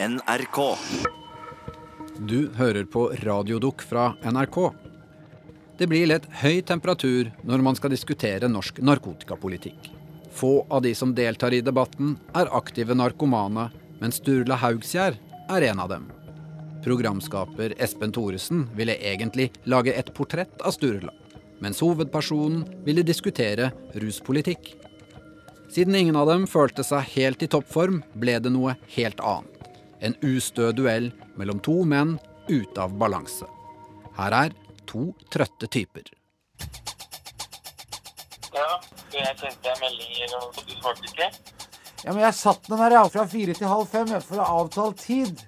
NRK. Du hører på Radiodukk fra NRK. Det blir lett høy temperatur når man skal diskutere norsk narkotikapolitikk. Få av de som deltar i debatten, er aktive narkomane, men Sturla Haugsgjerd er en av dem. Programskaper Espen Thoresen ville egentlig lage et portrett av Sturla, mens hovedpersonen ville diskutere ruspolitikk. Siden ingen av dem følte seg helt i toppform, ble det noe helt annet. En ustø duell mellom to menn ute av balanse. Her er to trøtte typer. Ja, jeg sendte deg meldinger, og du svarte ikke. Ja, men jeg satt den her fra fire til halv fem for å avtale tid.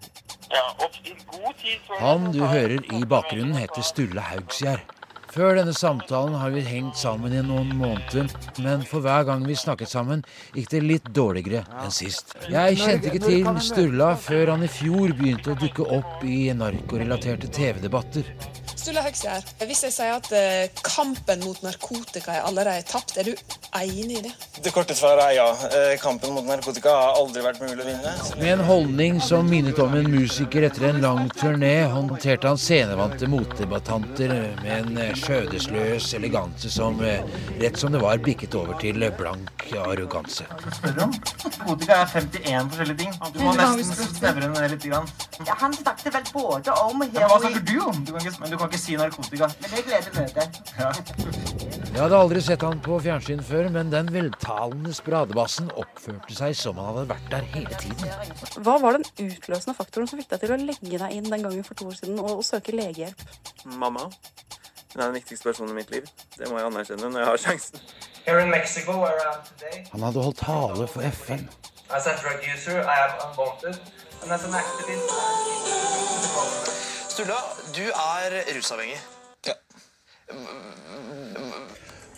Ja, og i god tid så... Han du hører i bakgrunnen heter Sturle Haugsgjerd. Før denne samtalen har vi hengt sammen i noen måneder, men for hver gang vi snakket sammen, gikk det litt dårligere enn sist. Jeg kjente ikke til Sturla før han i fjor begynte å dukke opp i narkorelaterte TV-debatter. Sturla her. hvis jeg sier at eh, kampen mot narkotika er allerede tapt, er du enig i det? Det korte svaret er ja. Eh, Kampen mot narkotika har aldri vært mulig å vinne. Med en holdning som minnet om en musiker etter en lang turné, håndterte han scenevante motdebattanter med en eh, skjødesløs eleganse som rett som det var bikket over til blank arroganse. Narkotika er 51 forskjellige ting. Du må nesten snevre ned litt. Grann. Ja, han snakket vel både om heroin men hva snakker du om? Du kan ikke, men du kan ikke si narkotika. Men jeg gleder møtet. Jeg hadde aldri sett han på fjernsyn før, men den veltalende spradebassen oppførte seg som han hadde vært der hele tiden. Hva var den utløsende faktoren som fikk deg til å legge deg inn den gangen for to år siden og, og søke legehjelp? Mamma. Hun er den viktigste personen i mitt liv. Det må jeg anerkjenne når jeg har sjansen. Mexico, Han hadde holdt tale for FN. as a drug user, I am unwanted. And as an activist, Sturla, du er rusavhengig. Ja.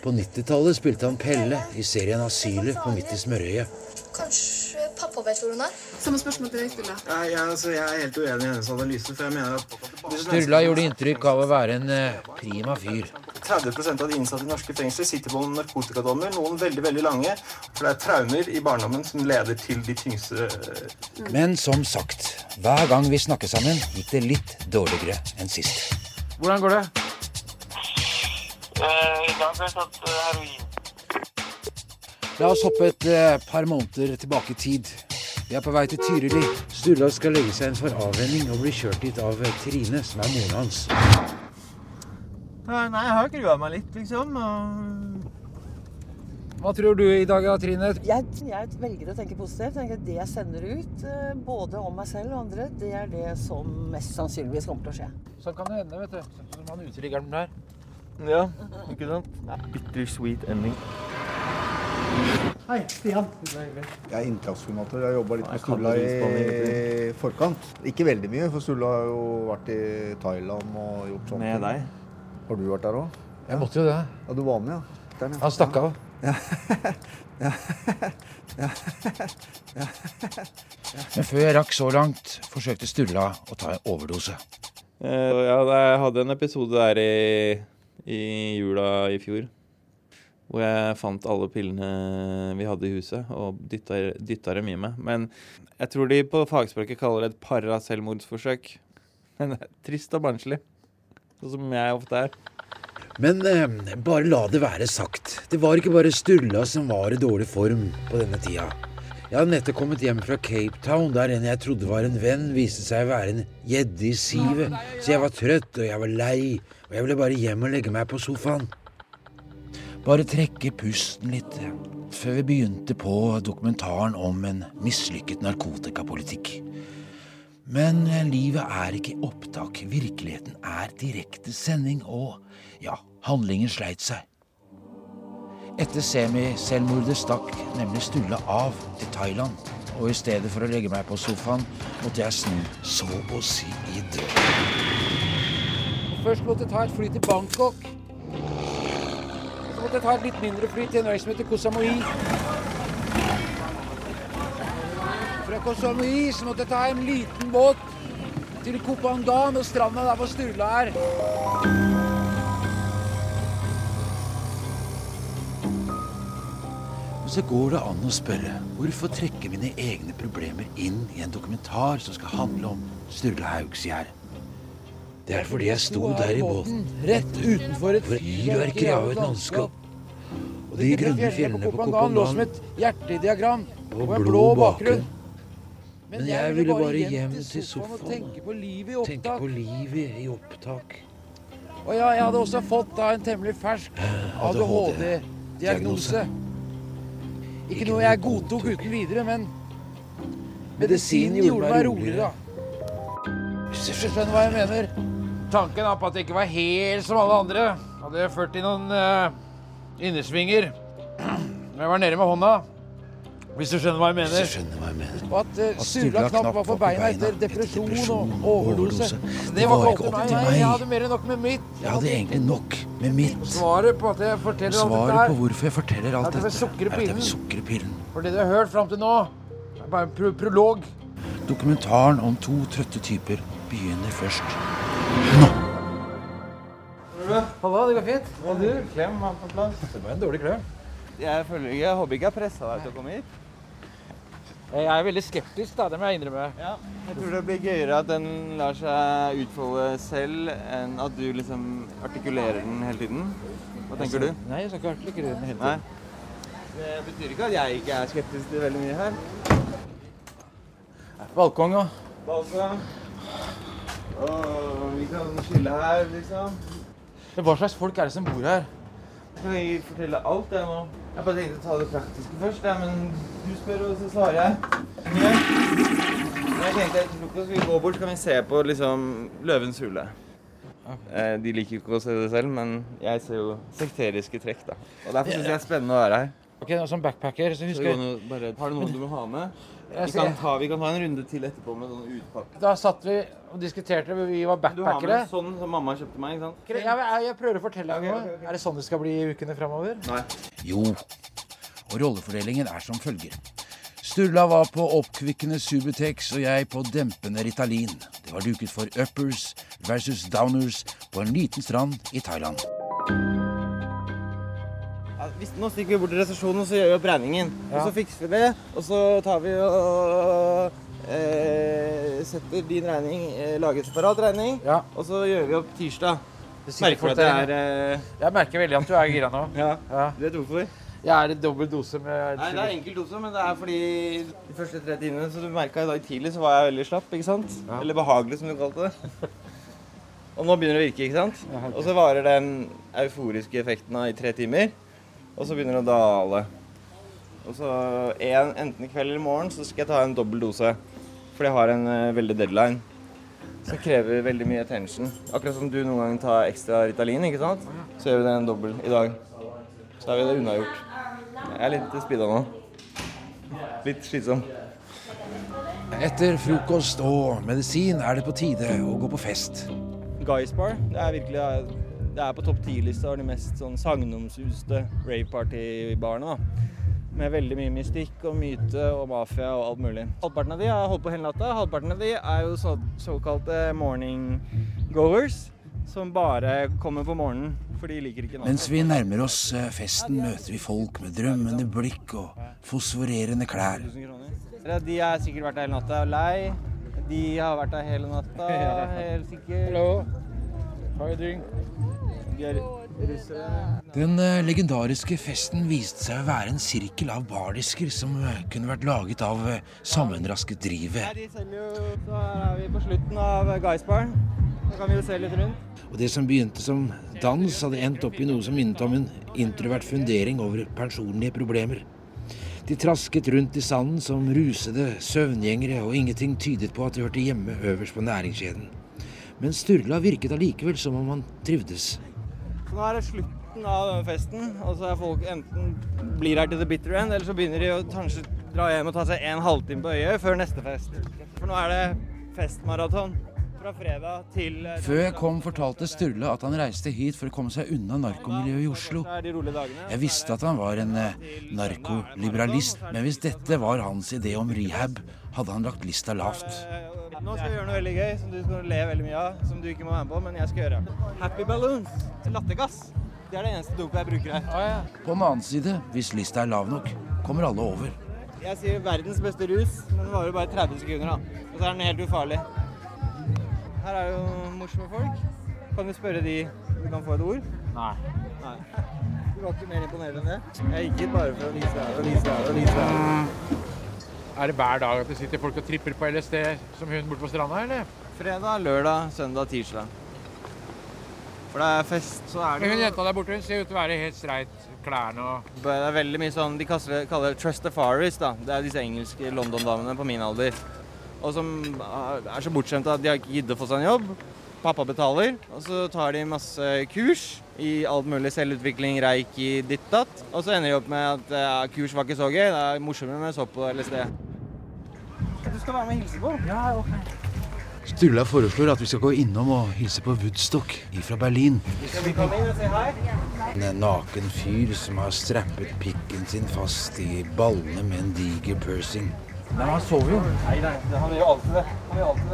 På 90-tallet spilte han Pelle i serien Asylet på Midt i smørøyet. Kanskje pappa vet hvor hun er? Samme spørsmål til deg, Sturla. Nei, jeg, altså, jeg er helt uenig i hennes analyse, for jeg mener at Sturla gjorde inntrykk av å være en eh, prima fyr. 30 av de innsatte i norske fengsler sitter på narkotikadommer, noen veldig veldig lange. For det er traumer i barndommen som leder til de tyngste Men som sagt, hver gang vi snakker sammen, gikk det litt dårligere enn sist. Hvordan går det? Eh, I dag har jeg tatt eh, heroin. La oss hoppe et eh, par måneder tilbake i tid. Vi er på vei til Tyrili. Sturla skal legge seg inn for avvenning og bli kjørt dit av eh, Trine, som er moren hans. Nei, jeg har grua meg litt, liksom. Og... Hva tror du i dag, Trine? Jeg, jeg velger å tenke positivt. Jeg tenker at Det jeg sender ut, eh, både om meg selv og andre, det er det som mest sannsynligvis kommer til å skje. Sånn kan det hende, vet du. Sånn som han uteliggeren der. Ja, ikke sant? Bitter sweet ending. Hei, Stian. Jeg er inntaksformator. Jeg har jobba litt med Sturla i forkant. Ikke veldig mye, for Sturla har jo vært i Thailand og gjort sånt. Med deg. Har du vært der òg? Jeg måtte jo det. Ja, du var med, ja. Der, ja. Han stakk av. Ja. Men før jeg rakk så langt, forsøkte Sturla å ta en overdose. Eh, ja, jeg hadde en episode der i, i jula i fjor. Hvor jeg fant alle pillene vi hadde i huset, og dytta dem i meg. Men jeg tror de på fagspråket kaller det et paraselvmordsforsøk. Men det er trist og barnslig. Som jeg ofte er. Men eh, bare la det være sagt. Det var ikke bare Sturla som var i dårlig form på denne tida. Jeg hadde nettopp kommet hjem fra Cape Town, der en jeg trodde var en venn, viste seg å være en gjedde i sivet. Så jeg var trøtt, og jeg var lei, og jeg ville bare hjem og legge meg på sofaen. Bare trekke pusten litt eh, før vi begynte på dokumentaren om en mislykket narkotikapolitikk. Men eh, livet er ikke opptak. Virkeligheten er direkte sending, og ja, handlingen sleit seg. Etter semiselvmordet stakk nemlig Sturla av til Thailand, og i stedet for å legge meg på sofaen, måtte jeg snu så å si i døden. Først måtte jeg ta et fly til Bangkok. Så måtte jeg ta et litt mindre fly til en øy som heter Koh Samui. Fra Koh så måtte jeg ta en liten båt til Kopangan og stranda der hvor Sturla er. så går det an å spørre hvorfor trekke mine egne problemer inn i en dokumentar som skal handle om Sturla Haugsgjerd. Det er fordi jeg sto der i båten, rett utenfor et fyrverkeri landskap. Og de grønne fjellene på Kopangan lå som et hjertediagram og og en blå blå bakgrunn. Men jeg ville bare hjem til sofaen og tenke på livet i opptak. på livet i opptak. Og ja, jeg hadde også fått da en temmelig fersk ADHD-diagnose. Ikke noe jeg godtok uten videre, men medisinen gjorde meg roligere. da. Hvis du skjønner hva jeg mener. Tanken er på at jeg ikke var helt som alle andre. Hadde ført i noen uh, innersvinger. Jeg var nede med hånda. Hvis du skjønner hva jeg mener. Hvis du skjønner hva jeg mener. Og at uh, Sturla knapt var på beina etter depresjon og overdose. Det var ikke opp til meg. Jeg hadde mer enn nok med mitt. Jeg hadde egentlig nok med mitt. Svaret på at jeg forteller alt Svaret dette på her, hvorfor jeg forteller alt dette, er at jeg vil sukre pillen. For det du har hørt fram til nå, er bare en pro prolog. Dokumentaren om to trøtte typer begynner først. nå. Halla, det går fint. Og du? Klem er på plass. Det var en dårlig klem. Jeg føler jeg håper ikke jeg pressa deg til å komme hit. Jeg er veldig skeptisk, da. Det må jeg innrømme. Ja, jeg tror det blir gøyere at den lar seg utfolde selv, enn at du liksom artikulerer den hele tiden. Hva tenker du? Nei, jeg skal ikke artikulere den hele Nei. tiden. Det betyr ikke at jeg ikke er skeptisk til veldig mye her. Balkong, da. Balkong. Åh, vi kan skille her, liksom. Hva slags folk er det som bor her? Skal jeg fortelle alt, jeg nå? Jeg bare tenkte å ta det praktiske først, jeg, men du spør, og så svarer jeg. Ja. Jeg tenkte etter frokost vi gå bort, så kan vi se på liksom Løvens hule. Eh, De liker ikke å se det selv, men jeg ser jo sekteriske trekk, da. Og derfor syns jeg det er spennende å være her. Ok, Som backpacker så husker jeg har du noe du må ha med? Jeg Vi kan, ta, vi kan ta en runde til etterpå med sånn utpakke. Da satt vi og diskuterte, vi var backpackere. Du har med med sånn som mamma kjøpte meg, ikke sant? Jeg, jeg, jeg prøver å fortelle deg noe. Er det sånn det skal bli i ukene framover? Nei. Jo, og rollefordelingen er som følger. Sturla var på oppkvikkende Subutex og jeg på dempende Ritalin. Det var duket for uppers versus downers på en liten strand i Thailand. Hvis, nå stikker vi bort til resepsjonen og så gjør vi opp regningen. Ja. Og så fikser vi det, og så tar vi og eh, setter din regning, eh, lager separat regning, Ja. og så gjør vi opp tirsdag. Merker du at det er eh, Jeg merker veldig at du er gira nå. Ja. Ja. Du vet hvorfor? Jeg er i dobbel dose med Nei, det er enkel dose, men det er fordi de første tre timene Så du merka i dag tidlig så var jeg veldig slapp, ikke sant? Ja. Eller behagelig, som du kalte det. Og nå begynner det å virke, ikke sant? Og så varer den euforiske effekten av i tre timer, og så begynner det å dale. Og så en, enten i kveld eller i morgen så skal jeg ta en dobbel dose. For jeg har en uh, veldig deadline. Som krever veldig mye attention. Akkurat som du noen ganger tar ekstra Ritalin, ikke sant? Så gjør vi det en dobbel i dag. Så har vi det unnagjort. Jeg er litt speeda nå. Litt slitsom. Etter frokost og medisin er det på tide å gå på fest. Guys Bar det er virkelig det er på topp 10-lista av de mest sånn sagnomsuste rave-party-barene. da. Med veldig mye mystikk og myte og mafia og alt mulig. Halvparten av de har holdt på hele natta. Halvparten av de er jo så, såkalte morning goers. Som bare kommer på morgenen, for de liker ikke natta. Mens vi nærmer oss eh, festen, møter vi folk med drømmende blikk og fosforerende klær. De har sikkert vært der hele natta og lei. De har vært der hele natta, helt sikkert. Hello. How are you doing? Den eh, legendariske festen viste seg å være en sirkel av bardisker som eh, kunne vært laget av eh, sammenrasket drivet. Nei, de selger jo Så er vi på slutten av Guys Da kan vi jo se litt rundt. Og det som begynte som dans, hadde endt opp i noe som minnet om en introvert fundering over personlige problemer. De trasket rundt i sanden som rusede søvngjengere, og ingenting tydet på at de hørte hjemme øverst på næringskjeden. Men Sturla virket allikevel som om han trivdes. Nå er det slutten av denne festen, og så er folk enten blir her til the bitter end, eller så begynner de å kanskje dra hjem og ta seg en halvtime på øyet før neste fest. For nå er det festmaraton fra fredag til eh, Før jeg kom, fortalte Sturla at han reiste hit for å komme seg unna narkomiljøet i Oslo. Jeg visste at han var en eh, narkoliberalist, men hvis dette var hans idé om rehab, hadde han lagt lista lavt. Nå skal vi gjøre noe veldig gøy som du skal le veldig mye av, som du ikke må være med på, men jeg skal gjøre. Happy balloons. Lattergass. Det er det eneste dopet jeg bruker her. På den annen side, hvis lista er lav nok, kommer alle over. Jeg sier verdens beste rus, men den varer bare 30 sekunder, da. Og så er den helt ufarlig. Her er jo morsomme folk. Kan du spørre de om du kan få et ord? Nei. Nei. Du var ikke mer imponerende enn det? Jeg gikk hit bare for å vise deg og vise deg og vise deg. Er det hver dag at det sitter folk og tripper på LSD som hun borte på stranda, eller? Fredag, lørdag, søndag, tirsdag. For det er fest, så er det Men hun jenta der borte hun ser ut til å være helt streit. Klærne og Det er veldig mye sånn De kaller kaller det trustafaris, da. Det er disse engelske London-damene på min alder. Og som er så bortskjemte at de har ikke giddet å få seg en jobb. Pappa betaler, og så tar de masse kurs i alt mulig selvutvikling, reiki, ditt datt. Og så ender de opp med at ja, kurs var ikke så gøy, det er morsommere med så på LSD. Du skal være med og hilse på? Ja, ok. Sturla foreslår at vi skal gå innom og hilse på Woodstock ifra Berlin. Skal vi komme inn og si hei? En naken fyr som har strappet pikken sin fast i ballene med en diger pursing. Nei, han sover jo. Nei, nei, han gjør alltid det. Han gjør alltid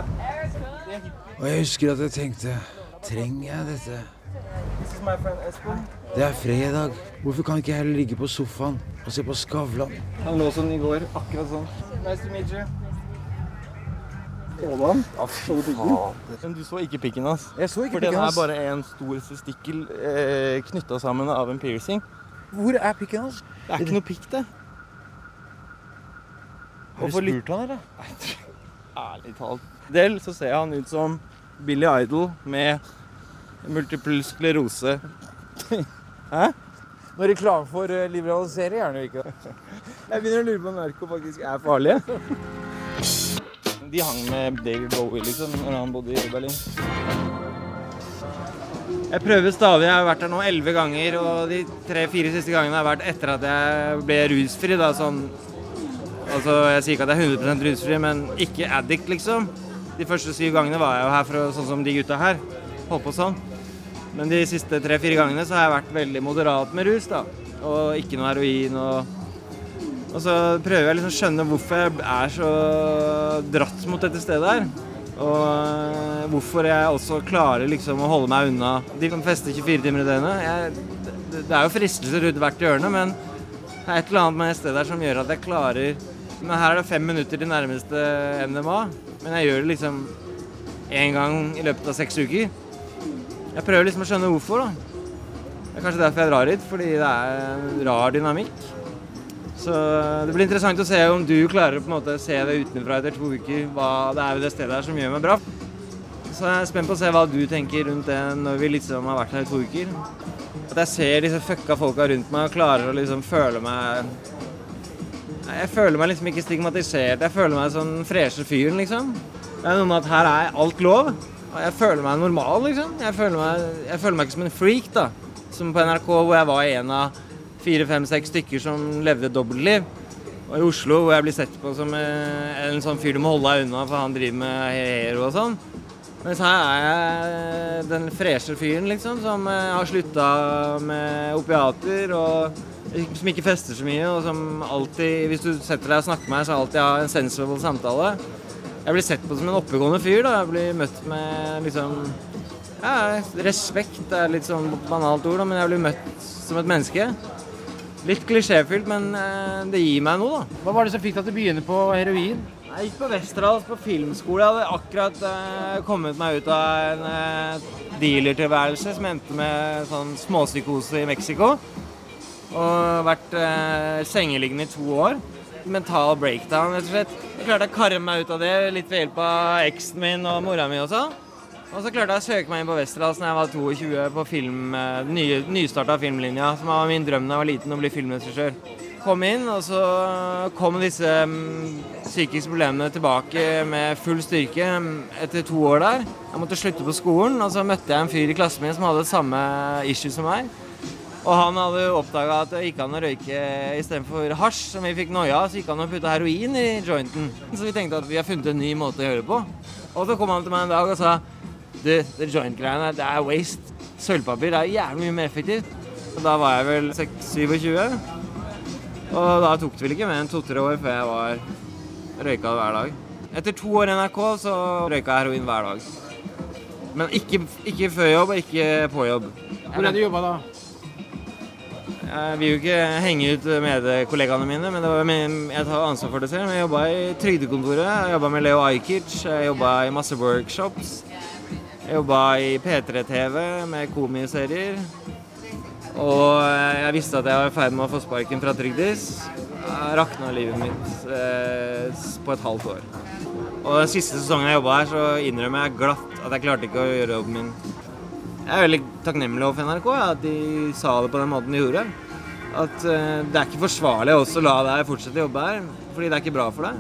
det. Og jeg husker at jeg tenkte Trenger jeg dette? Det er fredag. Hvorfor kan ikke jeg heller ligge på sofaen og se på Skavlan? Han lå sånn i går, akkurat sånn. Nice to meet you. Så du han? Ja, fy Men du så ikke pikken hans? Jeg så ikke For den er bare en stor stikkel eh, knytta sammen av en piercing. Hvor er pikken hans? Det er ikke noe pikk, det. Har du spurt han, eller? Ærlig talt. Del så ser han ut som Billy Idol med multiple sklerose. Hæ? Når reklame for eh, liberalisering er det jo ikke. Jeg begynner å lure på om narko faktisk er farlige. De hang med David Bowie liksom, når han bodde i Berlin. Jeg prøver stadig. Jeg har vært der nå elleve ganger, og de tre-fire siste gangene har vært etter at jeg ble rusfri. da, sånn... Altså, Jeg sier ikke at jeg er 100% rusfri, men ikke addict, liksom. De første syv gangene var jeg jo her for å, sånn som de gutta her. Holdt på sånn. Men de siste tre-fire gangene så har jeg vært veldig moderat med rus, da. Og ikke noe heroin og Og så prøver jeg liksom å skjønne hvorfor jeg er så dratt mot dette stedet her. Og øh, hvorfor jeg også klarer liksom å holde meg unna de som fester 24 timer i døgnet. Det, er jo fristelser rundt hvert hjørne, men det er et eller annet med det stedet her som gjør at jeg klarer Men her er det fem minutter til nærmeste MDMA, men jeg gjør det liksom én gang i løpet av seks uker. Jeg prøver liksom å skjønne hvorfor, da. Det er kanskje derfor jeg drar hit, fordi det er en rar dynamikk. Så det blir interessant å se om du klarer å på en måte se det utenfra etter to uker, hva det er ved det stedet her som gjør meg bra. Så jeg er spent på å se hva du tenker rundt det når vi liksom har vært her i to uker. At jeg ser disse fucka folka rundt meg og klarer å liksom føle meg Jeg føler meg liksom ikke stigmatisert. Jeg føler meg som den freshe fyren, liksom. Det er noe med at her er alt lov. Og jeg føler meg normal, liksom. Jeg føler meg, jeg føler meg ikke som en freak, da. Som på NRK, hvor jeg var en av fire, fem, seks stykker som levde dobbeltliv. Og i Oslo, hvor jeg blir sett på som eh, en sånn fyr du må holde deg unna, for han driver med hero og sånn. Mens her er jeg den freshe fyren, liksom, som eh, har slutta med opiater og som ikke fester så mye, og som alltid, hvis du setter deg og snakker med meg, så alltid har en sensible samtale. Jeg blir sett på som en oppegående fyr, da. Jeg blir møtt med liksom ja, respekt er litt sånn banalt ord, da, men jeg blir møtt som et menneske. Litt klisjéfylt, men eh, det gir meg noe, da. Hva var det som fikk deg til å begynne på heroin? Jeg gikk på Westerdals på filmskole. Jeg hadde akkurat eh, kommet meg ut av en eh, dealertilværelse som endte med sånn småpsykose i Mexico. Og vært eh, sengeliggende i to år. Mental breakdown, rett og slett. Jeg klarte å karre meg ut av det litt ved hjelp av eksen min og mora mi også. Og så klarte jeg å søke meg inn på Westerdals da jeg var 22 på film, ny, nye, nystarta filmlinja, som var min drøm da jeg var liten, å bli filmregissør. Kom inn, og så kom disse mm, psykiske problemene tilbake med full styrke mm, etter to år der. Jeg måtte slutte på skolen, og så møtte jeg en fyr i klassen min som hadde samme issue som meg. Og han hadde oppdaga at det gikk an å røyke istedenfor hasj, som vi fikk noia av, så gikk han og putta heroin i jointen. Så vi tenkte at vi har funnet en ny måte å gjøre det på. Og så kom han til meg en dag og sa du, det joint-greiene det er waste. Sølvpapir er jævlig mye mer effektivt. Og da var jeg vel 26-27. Og da tok det vel ikke mer enn to-tre år før jeg var røyka hver dag. Etter to år i NRK så røyka jeg heroin hver dag. Men ikke, ikke før jobb og ikke på jobb. Hvor er det du jobba da? Jeg vil jo ikke henge ut med kollegaene mine, men var, jeg tar ansvar for det selv. Jeg jobba i Trygdekontoret, jeg jobba med Leo Ajkic, jeg jobba i masse workshops. Jeg jobba i P3-TV med komiserier. Og jeg visste at jeg var i ferd med å få sparken fra Trygdis. Rakna livet mitt eh, på et halvt år. Og den siste sesongen jeg jobba her, så innrømmer jeg glatt at jeg klarte ikke å gjøre jobben min. Jeg er veldig takknemlig overfor NRK ja, at de sa det på den måten de gjorde. At uh, det er ikke forsvarlig også å la deg fortsette å jobbe her, fordi det er ikke bra for deg.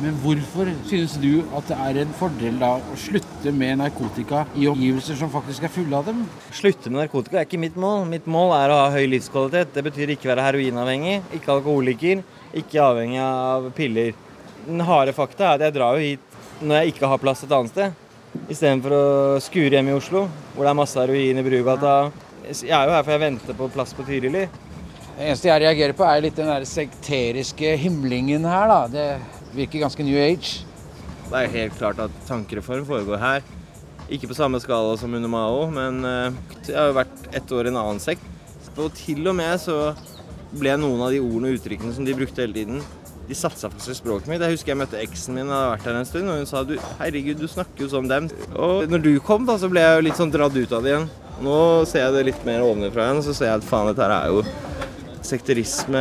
Men hvorfor synes du at det er en fordel da å slutte med narkotika i omgivelser som faktisk er fulle av dem? Slutte med narkotika er ikke mitt mål. Mitt mål er å ha høy livskvalitet. Det betyr ikke være heroinavhengig, ikke alkoholiker, ikke avhengig av piller. Den harde fakta er at jeg drar jo hit når jeg ikke har plass et annet sted. Istedenfor å skure hjem i Oslo, hvor det er masse heroin i Brugata. Jeg er jo her for jeg venter på plass på Tyrili. Det eneste jeg reagerer på, er litt den der sekteriske himlingen her, da. Det virker ganske new age. Det er helt klart at tankereform foregår her. Ikke på samme skala som under Mao, men eh, jeg har jo vært ett år i en annen sekt. Og til og med så ble noen av de ordene og uttrykkene som de brukte hele tiden, de satsa faktisk språket mitt. Jeg husker jeg møtte eksen min, hadde vært her en stund, og hun sa du, herregud, du snakker jo som dem. Og når du kom, da, så ble jeg jo litt sånn dratt ut av det igjen. Nå ser jeg det litt mer ovenfra igjen, så ser jeg at faen, dette her er jo sekterisme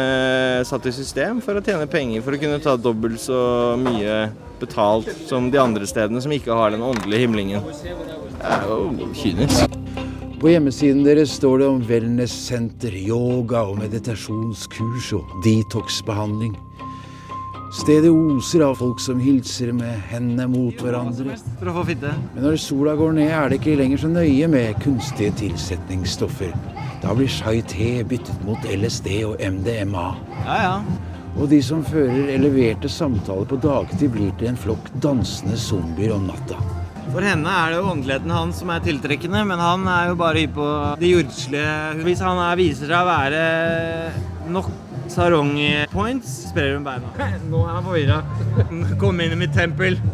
satt i system for å tjene penger, for å kunne ta dobbelt så mye betalt som de andre stedene som ikke har den åndelige himlingen. Det er jo kynisk. På hjemmesiden deres står det om wellness-senter, yoga og meditasjonskurs og detox-behandling. Stedet oser av folk som hilser med hendene mot hverandre. Men når sola går ned, er det ikke lenger så nøye med kunstige tilsetningsstoffer. Da blir chai-te byttet mot LSD og MDMA. Ja, ja. Og de som fører eleverte samtaler på dagtid, blir til en flokk dansende zombier om natta. For henne er det jo åndeligheten hans som er tiltrekkende, men han er jo bare hypp på det jordslige. Hvis han er, viser seg å være nok sarong-points, sprer hun beina. Nå er han forvirra. Kom inn i mitt tempel.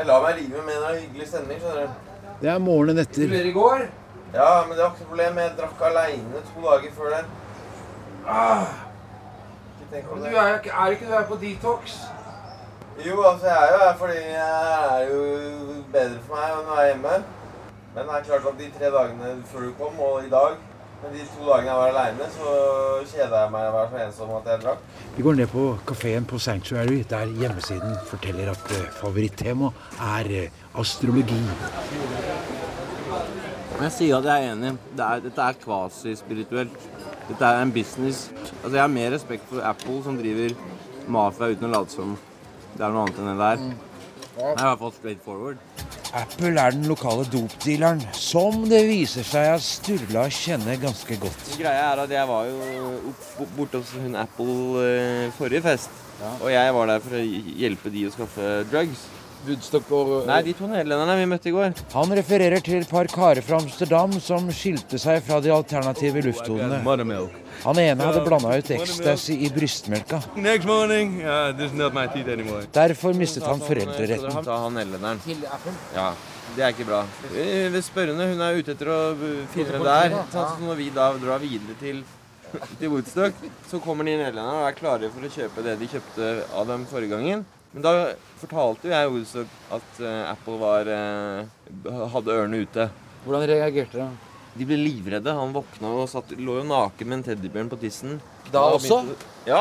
Jeg lar meg rive med en hyggelig stemning, skjønner du. Det er morgenen etter. Du i går? Ja, men det var ikke noe problem. Jeg drakk aleine to dager før det. Ah. Men du er, ikke, er, er ikke du her på detox? Jo, altså jeg er jo her fordi jeg er jo bedre for meg enn å være hjemme. Men det er klart at de tre dagene før du kom, og i dag men de to dagene jeg var aleine, så kjeda jeg meg å være så ensom at jeg drakk. Vi går ned på kafeen på Sanctuary, der hjemmesiden forteller at eh, favorittema er eh, astrologi. Jeg sier at jeg er enig. Det er, dette er kvasispirituelt. Dette er en business. Altså Jeg har mer respekt for Apple, som driver mafia uten å late som det er noe annet enn det der. Det er i hvert fall straight forward. Apple er den lokale dopdealeren, som det viser seg at Sturla kjenner ganske godt. Greia er at jeg var jo borte hos hun Apple eh, forrige fest. Og jeg var der for å hjelpe de å skaffe drugs. Woodstock og Nei, de to nederlenderne vi møtte i går. Han refererer til et par karer fra Amsterdam som skilte seg fra de alternative lufthodene. Han ene hadde blanda ut ecstasy i brystmelka. Next morning, uh. Derfor mistet han foreldreretten. Ta han nederlenderen. Ja, det er ikke bra. Ved spørrende, hun er ute etter å finne dem der. Så når vi da drar videre til, til Woodstock, så kommer de nederlenderne og er klare for å kjøpe det de kjøpte av dem forrige gangen. Men da fortalte jo jeg Woodstock at eh, Apple var, eh, hadde ørene ute. Hvordan reagerte de? De ble livredde. Han våkna og satt, lå jo naken med en teddybjørn på tissen. Da også? Å, Ja.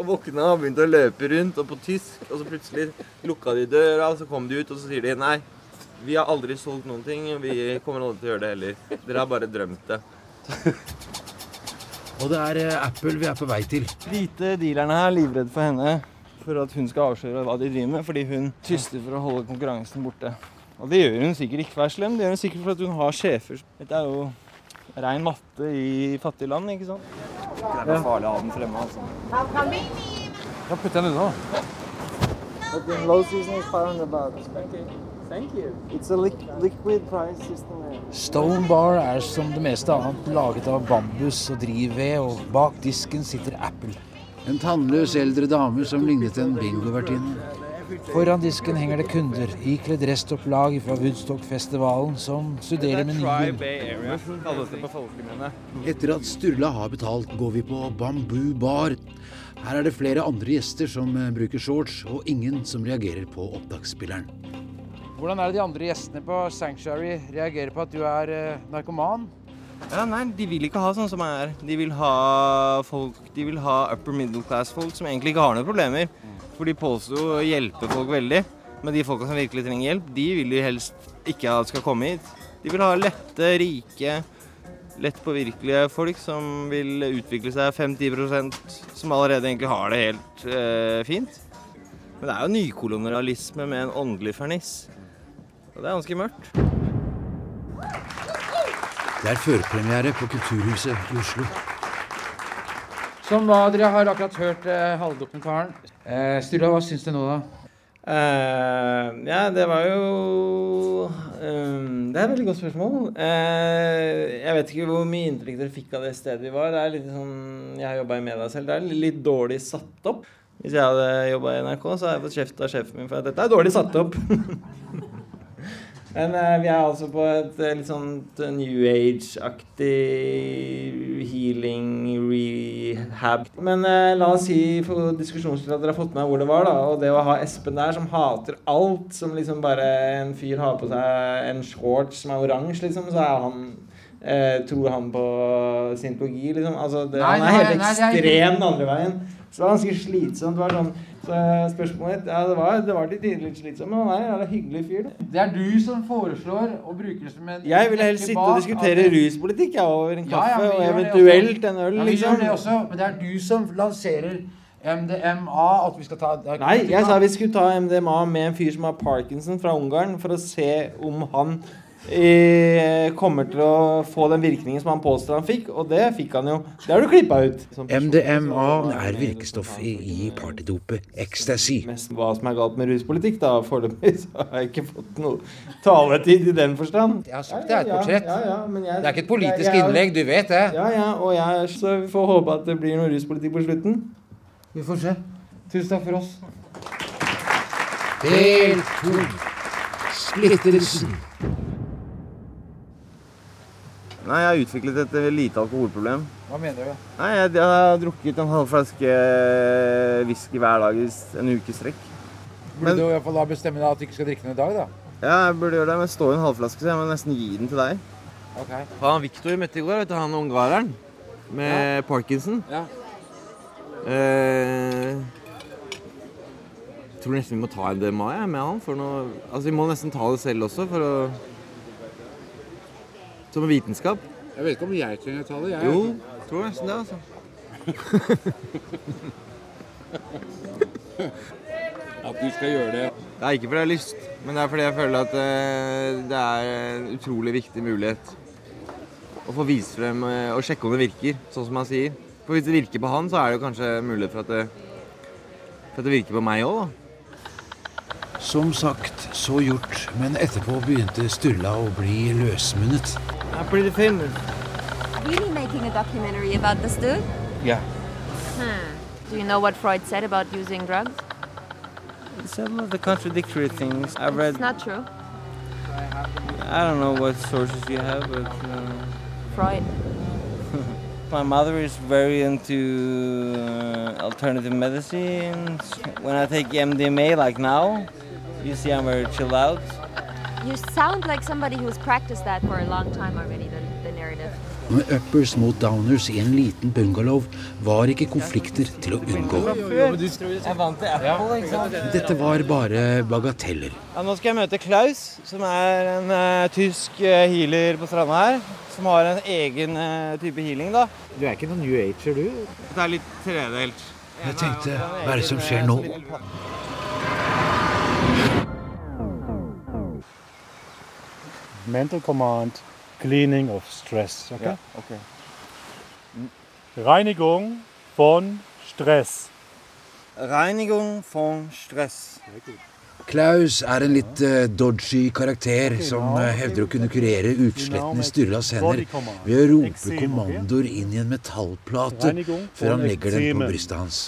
og våkna og begynte å løpe rundt, og på tysk. Og så plutselig lukka de døra, og så kom de ut, og så sier de nei. Vi har aldri solgt noen ting, og vi kommer aldri til å gjøre det heller. Dere har bare drømt det. Og det er eh, Apple vi er på vei til. Hvite dealerne her er livredde for henne for at hun skal avsløre hva de driver med, fordi hun tyster for å holde konkurransen borte. Og det gjør hun sikkert ikke for å være slem, det gjør hun sikkert for at hun har sjefer. Dette er jo rein matte i fattige land, ikke sant? Det er bare farlig å ha den fremme, altså. Da putter jeg den unna. But the low season is 500 bucks. Thank you. It's a liquid price system. Stone Bar er som det meste annet laget av bambus og drivved, og bak disken sitter Apple. En tannløs eldre dame som lignet en bingovertinne. Foran disken henger det kunder ikledd restopplag fra Woodstock-festivalen som studerer menyen. Etter at Sturla har betalt, går vi på Bamboo bar. Her er det flere andre gjester som eh, bruker shorts, og ingen som reagerer på opptaksspilleren. Hvordan er det de andre gjestene på Sanctuary reagerer på at du er eh, narkoman? Ja, nei, De vil ikke ha sånn som jeg er. De vil ha folk, de vil ha upper middle class-folk som egentlig ikke har noen problemer. For de påsto å hjelpe folk veldig. Men de folka som virkelig trenger hjelp, de vil de helst ikke at skal komme hit. De vil ha lette, rike, lett påvirkelige folk som vil utvikle seg 5-10 som allerede egentlig har det helt eh, fint. Men det er jo nykolonialisme med en åndelig ferniss. Og det er ganske mørkt. Det er førpremiere på Kulturhuset i Oslo. Som hva dere har akkurat hørt eh, halvdokumentaren. Eh, Sturla, hva syns du nå, da? Uh, ja, det var jo uh, Det er et veldig godt spørsmål. Uh, jeg vet ikke hvor mye inntrykk dere fikk av det stedet vi var. Det er litt sånn, Jeg har jobba i media selv. Det er litt dårlig satt opp. Hvis jeg hadde jobba i NRK, så hadde jeg fått kjeft av sjefen min for at dette er dårlig satt opp. Men eh, vi er altså på et eh, litt sånn New Age-aktig healing rehab. Men eh, la oss si for diskusjons at dere har fått med hvor det var. da Og det å ha Espen der som hater alt, som liksom bare en fyr har på seg en shorts som er oransje, liksom, så er han eh, Tror han på scientologi, liksom? Altså, det, Nei, han er helt nei, nei, ekstrem den andre veien. Så det var ganske slitsomt. Det var sånn så spørsmålet Ja, det var, det var litt slitsomt, men han er en jævla hyggelig fyr. da. Det er du som foreslår å bruke det som en Jeg ville helst sitte og diskutere ruspolitikk ja, over en Ja, ja, kaffe og eventuelt en øl, Ja, vi liksom. gjør det også, men det er du som lanserer MDMA, at vi skal ta det Nei, jeg sa vi skulle ta MDMA med en fyr som har Parkinson fra Ungarn, for å se om han eh, kommer til å få den virkningen som han påstår han fikk, og det fikk han jo. Det har du klippa ut. MDMA er virkestoff i, i partydopet ecstasy. Hva som er galt med ruspolitikk, da, foreløpig, så har jeg ikke fått noe taletid i den forstand. Jeg har sagt det er et portrett. Ja, ja, men jeg, Det er ikke et politisk jeg- jeg- innlegg, du vet det. Ja, ja, og jeg, så vi får håpe at det blir noe ruspolitikk på slutten. Vi får se. Tusen takk for oss. Del to. Splittelsen. Nei, jeg har utviklet et eh, lite alkoholproblem. Hva mener du? Nei, jeg, jeg har drukket en halv flaske eh, whisky hver dag i en uke strekk. Burde du i hvert fall da bestemme deg at du ikke skal drikke den i dag, da? Ja, jeg burde gjøre det, men det står jo en halvflaske, så jeg må nesten gi den til deg. Ok. Han Viktor møtte i går, vet du, han ungareren med Parkinson. Ja. Eh, tror nesten vi må ta en DMA jeg, med han. For noe, altså Vi må nesten ta det selv også, for å Som en vitenskap. Jeg vet ikke om jeg trenger å ta det. Jeg Jo, tror nesten det, altså. At du skal gjøre det. Det er ikke fordi jeg har lyst, men det er fordi jeg føler at eh, det er en utrolig viktig mulighet å få vist frem eh, og sjekke om det virker, sånn som han sier. For hvis det virker på han, så er det jo kanskje mulighet for at det, for at det virker på meg òg, da. Som sagt, så gjort, men etterpå begynte Sturla å bli løsmunnet. I'm pretty famous. Really making a documentary about this dude? Yeah. Hmm. Do you know what Freud said about using drugs? Some of the contradictory things. I read. It's not true. I don't know what sources you have, but. Uh, Freud. My mother is very into uh, alternative medicine. When I take MDMA, like now, you see I'm very chilled out. You sound like somebody who's practiced that for a long time already, the, the narrative. Med uppers mot downers i en liten bungalow var ikke konflikter til å unngå. Dette var bare bagateller. Ja, nå skal jeg møte Klaus, som er en uh, tysk eh, healer på stranda her. Som har en egen uh, type healing, da. Du er ikke noen new ager, du? Det er litt tredelt. Jeg tenkte, hva er det som skjer nå? Mental command, cleaning of stress. Okay? Ja, ok. Reinigung von Stress. Reinigung von Stress. Klaus er en litt uh, dodgy karakter som uh, hevder å kunne kurere utslettende Sturlas hender ved å rope kommandoer inn i en metallplate før han legger den på brystet hans.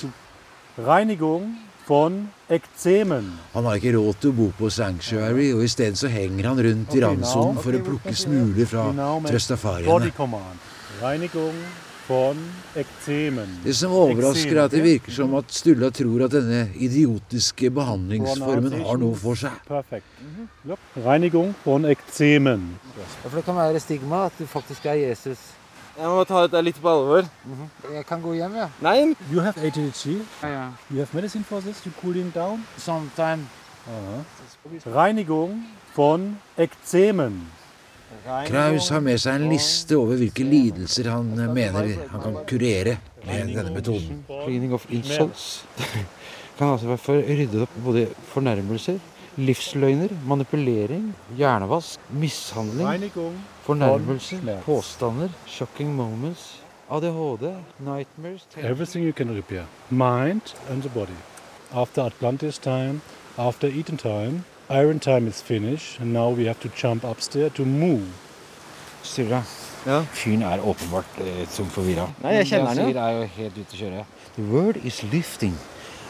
Reinigung von Ekzemen. Han har ikke råd til å bo på Sanctuary, og i stedet så henger han rundt i randsonen for å plukke smuler fra trøstafariene. Body Command. Reinigung von Ekzemen. Det som overrasker, er at det virker som at Stulla tror at denne idiotiske behandlingsformen har noe for seg. Perfekt. Reinigung von Ekzemen. For det kan være stigma at du faktisk er Jesus. Jeg må ta dette litt på alvor. Jeg kan gå hjem, ja. Nei. You have ADHD? Ja, ja. You have medicine for this to cooling down? Sometime. Uh-huh. Reinigung von Ekzemen. Kraus har med seg en liste over hvilke lidelser han eh, mener han kan kurere med denne metoden. Cleaning of insults. kan altså være for ryddet opp både fornærmelser, livsløgner, manipulering, hjernevask, mishandling, Reinigung fornærmelser, påstander, shocking moments, ADHD, nightmares Everything you can repair. Mind and the body. After Atlantis time, after Eden time, Iron time is finished, and now we have to jump upstairs to move. Sturla, fyren er åpenbart eh, som forvirra. Nei, jeg kjenner den jo. Det er jo helt ute å kjøre. The word is lifting.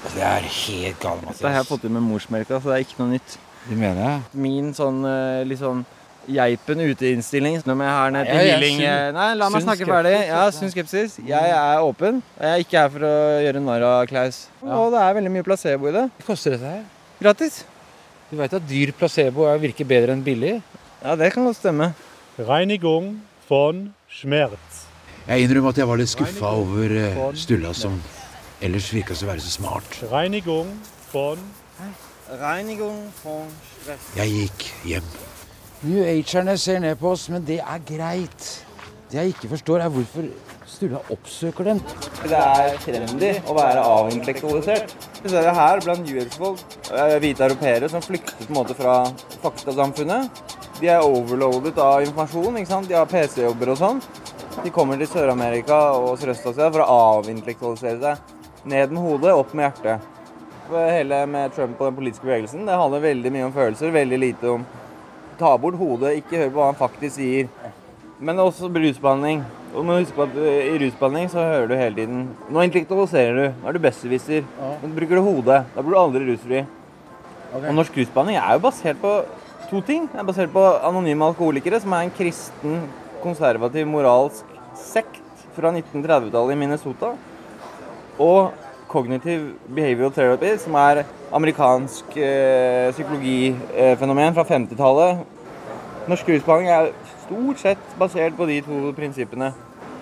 Altså, det er helt galt, Dette har jeg fått til med morsmelka, så det er ikke noe nytt. Det mener jeg. Min sånn eh, litt sånn geipen ute-innstilling når jeg har ned til Ja, healing Nei, la meg snakke ferdig. Ja, sunn skepsis. Jeg er åpen. Jeg er ikke her for å gjøre narr av Klaus. Og det er veldig mye placebo i det. Hva koster dette her? Gratis. Du veit at dyr placebo er- virker bedre enn billig? Ja, det kan godt stemme. Reinigung von Schmerz. Jeg innrømmer at jeg var litt skuffa over eh, Stulla, som ellers virka å være så smart. Reinigung von Reinigung von Schmerz. Jeg gikk hjem. New Agerne ser ned på oss, men det er greit. Det jeg ikke forstår, er hvorfor Sturla oppsøker dem. Det er trendy å være avintellektualisert. Vi ser det her blant US-folk, hvite europeere som flykter på en måte fra faktasamfunnet. De er overloadet av informasjon, ikke sant? de har PC-jobber og sånn. De kommer til Sør-Amerika og Sørøst-Asia for å avintellektualisere seg. Ned med hodet, opp med hjertet. Hele med Trump og den politiske bevegelsen, det handler veldig mye om følelser, veldig lite om ta bort hodet, ikke hør på hva han faktisk sier. Men også rusbehandling. Og må huske på at eh, I rusbehandling så hører du hele tiden Nå intellektualiserer du. Nå er du besserwisser. Nå bruker du hodet. Da blir du aldri rusfri. Og norsk rusbehandling er jo basert på to ting. Det er basert på anonyme alkoholikere, som er en kristen, konservativ, moralsk sekt fra 1930-tallet i Minnesota. Og cognitive behavioral therapy, som er amerikansk eh, psykologifenomen fra 50-tallet. Norsk rusbehandling er stort sett basert på de to prinsippene.